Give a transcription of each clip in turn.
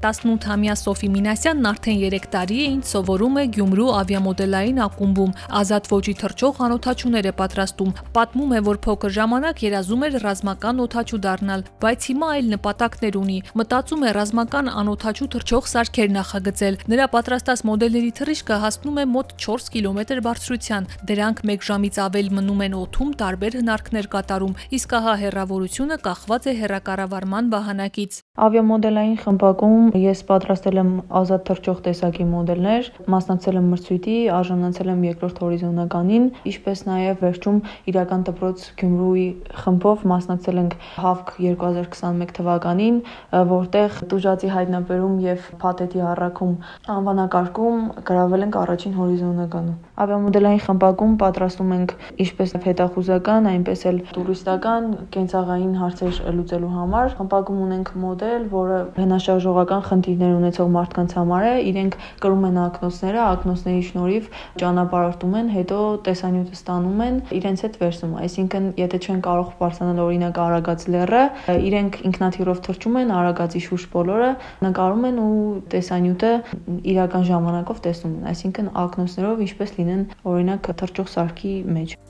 18-ամյա Սոֆի Մինասյանն արդեն 3 տարի է ինձ սովորում է Գյումրու ավիամոդելային ակումբում։ Ազատ ոճի թռչող անօթաչուներ է պատրաստում։ Պատմում է, որ փոքր ժամանակ երազում էր ռազմական օթաչու դառնալ, բայց հիմա այլ նպատակներ ունի։ Մտածում է ռազմական անօթաչու թռչող սարքեր նախագծել։ Նրա պատրաստած մոդելների թռիչքը հասնում է մոտ 4 կիլոմետր բարձրության։ Դրանք 1 ժամից ավել մնում են օթում տարբեր հնարքներ կատարում, իսկ ահա հեռավորությունը կախված է հեռակառավարման վահանակից։ Ավիամոդելային խմբակում ես պատրաստել եմ ազատ թռչող տեսակի մոդելներ, մասնակցել եմ մրցույթի, արժանացել եմ երկրորդ հորիզոնականին, ինչպես նաև վերջում իրական դպրոց Գյումրուի խմբով մասնակցել ենք ՀԱՎԿ 2021 թվականին, որտեղ տուժածի հայտնաբերում եւ փաթեթի առաքում անվանակարգում գրավել ենք առաջին հորիզոնականում։ Ավիամոդելային խմբակում պատրաստում ենք ինչպես հետախուզական, այնպես էլ տուրիստական, կենցաղային հարցեր լուծելու համար։ Խմբակում ունենք մոդել, որը հենաշարժողական ֆիզիկական խնդիրներ ունեցող մարդկանց համար է, իրենք կրում են ակնոցները, ակնոցների շնորհիվ ճանապարհորդում են, հետո տեսանյութը ստանում են, իրենց հետ վերցնում։ Այսինքն, եթե չեն կարող բարձրանալ օրինակ Արագած լեռը, իրենք ինքնաթիռով թռչում են Արագածի շուրջ բոլորը, նկարում են ու տեսանյութը իրական ժամանակով տեսնում են, այսինքն ակնոցներով ինչպես լինեն օրինակ թռչող սարքի մեջ։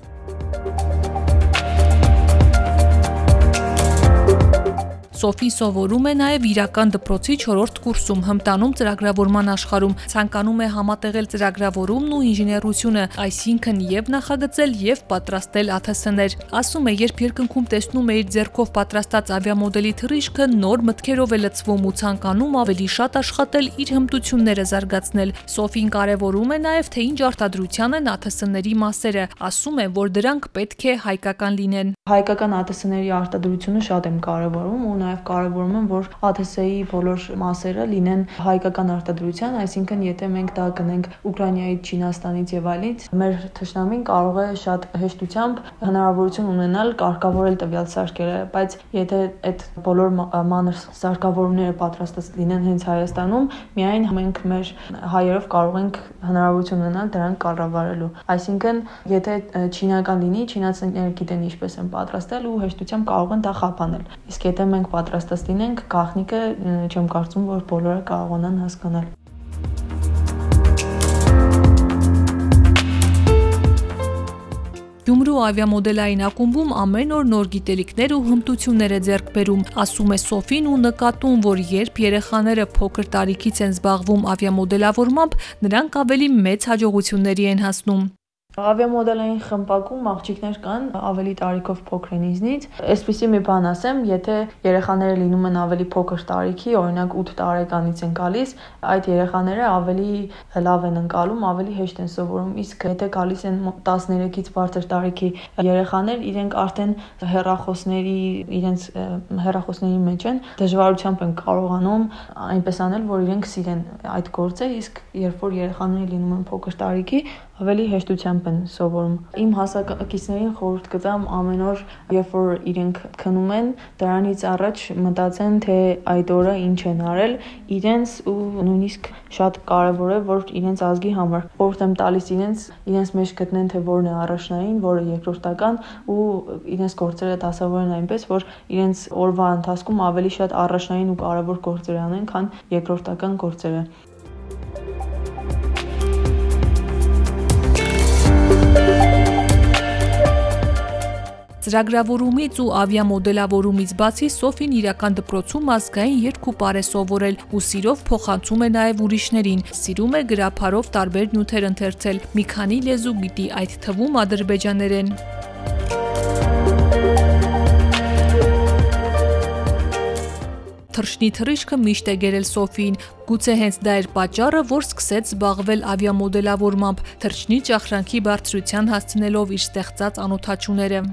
Սոֆին սովորում է նաև իրական դպրոցի 4-րդ կուրսում հմտանում ծրագրավորման աշխարհում, ցանկանում է համատեղել ծրագրավորումն ու ինժեներությունը, այսինքն եւ նախագծել եւ պատրաստել ԱԹՍ-ներ։ Ասում է, երբ երկնքում տեսնում է իր ձեռքով պատրաստած ավիամոդելի թռիչքը, նոր մտքերով է լցվում ու ցանկանում ավելի շատ աշխատել իր հմտությունները զարգացնել։ Սոֆին կարևորում է նաև թե ինչ արտադրության են ԱԹՍ-ների մասերը, ասում է, որ դրանք պետք է հայկական լինեն։ Հայկական ԱԹՍ-ների արտադրությունը շատ եմ կարևորում ու նաև կարևորում եմ, որ ԱԹՍ-ի բոլոր մասերը լինեն հայկական արտադրության, այսինքն եթե մենք դա գնենք Ուկրաինայից, Չինաստանից եւ այլից, մեր թշնամին կարող է շատ հեշտությամբ հնարավորություն ունենալ կարգավորել տվյալ սարքերը, բայց եթե այդ բոլոր մանր սարքավորումները պատրաստած լինեն հենց Հայաստանում, միայն մենք մեր հայերով կարող ենք հնարավորություն ունենալ դրանք կառավարելու։ Այսինքն, եթե չինական լինի, չինացիները գիտեն ինչպես են պատրաստել ու հեշտությամբ կարող են դա խափանել։ Իսկ եթե մենք պատրաստած լինենք, գաղտնիքը չեմ կարծում, որ բոլորը կարողանան հասկանալ։ Գյումրու ավիամոդելային ակումբում ամեն օր նոր գիտելիքներ ու հմտություններ է ձեռք բերում, ասում է Սոֆին ու նկատում, որ երբ երեխաները փոքր տարիքից են զբաղվում ավիամոդելավորմամբ, նրանք ավելի մեծ հաջողությունների են հասնում։ Ավիամոդելային խմբակում աղջիկներ կան ավելի տարիքով փոքր ինձնից։ Այսպեսի մի բան ասեմ, եթե երեխաները լինում են ավելի փոքր տարիքի, օրինակ 8 տարեկանից են գալիս, այդ երեխաները ավելի լավ են ընկալում, ավելի հեշտ են սովորում, իսկ եթե գալիս են 13-ից բարձր տարիքի երեխաներ, իրենք արդեն հերախոսների, իրենց հերախոսների մեջ են, դժվարությամբ են կարողանում այնպես անել, որ իրենք սիրեն այդ գործը, իսկ երբ որ երեխաները լինում են փոքր տարիքի, ավելի հեշտությամբ են սովորում։ Իմ հասակակիցներին խորհուրդ կտամ ամեն օր, երբ որ իրենք քնում են, դրանից առաջ մտածեն, թե այդ օրը ինչ են արել իրենց ու նույնիսկ շատ կարևոր է, որ իրենց ազգի համար խորհուրդ եմ տալիս իրենց, իրենց մեջ գտնեն, թե որն է առաջնային, որը երկրորդական ու իրենց գործերը դասավորեն այնպես, որ իրենց օրվա ընթացքում ավելի շատ առաջնային ու կարևոր գործեր անեն, քան երկրորդական գործերը։ Ծրագրավորումից ու ավիամոդելավորումից բացի Սոֆին իրական դպրոցում ազգային երկու է սովորել ու սիրով փոխանցում է նաև ուրիշներին։ Սիրում է գրափարով տարբեր նյութեր ընթերցել։ Մի քանի լեզու գիտի, այդ թվում ադրբեջաներեն։ Թռչնի թռիչքը միշտ է գերել Սոֆին, գուցե հենց դա էր պատճառը, որ սկսեց զբաղվել ավիամոդելավորմամբ, թռչնի ճախրանքի բարձրության հասցնելով իր ստեղծած անոթաչուները։